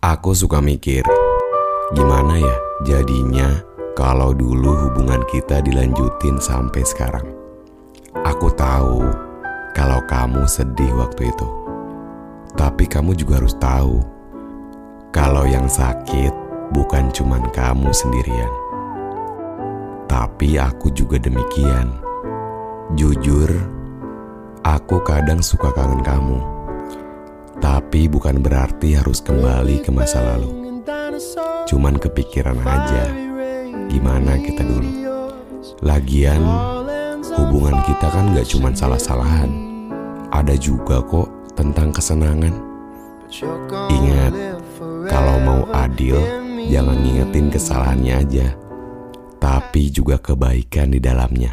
Aku suka mikir, gimana ya jadinya kalau dulu hubungan kita dilanjutin sampai sekarang. Aku tahu kalau kamu sedih waktu itu. Tapi kamu juga harus tahu kalau yang sakit bukan cuman kamu sendirian. Tapi aku juga demikian. Jujur, aku kadang suka kangen kamu. Tapi bukan berarti harus kembali ke masa lalu. Cuman kepikiran aja gimana kita dulu. Lagian hubungan kita kan gak cuman salah-salahan. Ada juga kok tentang kesenangan. Ingat, kalau mau adil jangan ngingetin kesalahannya aja. Tapi juga kebaikan di dalamnya.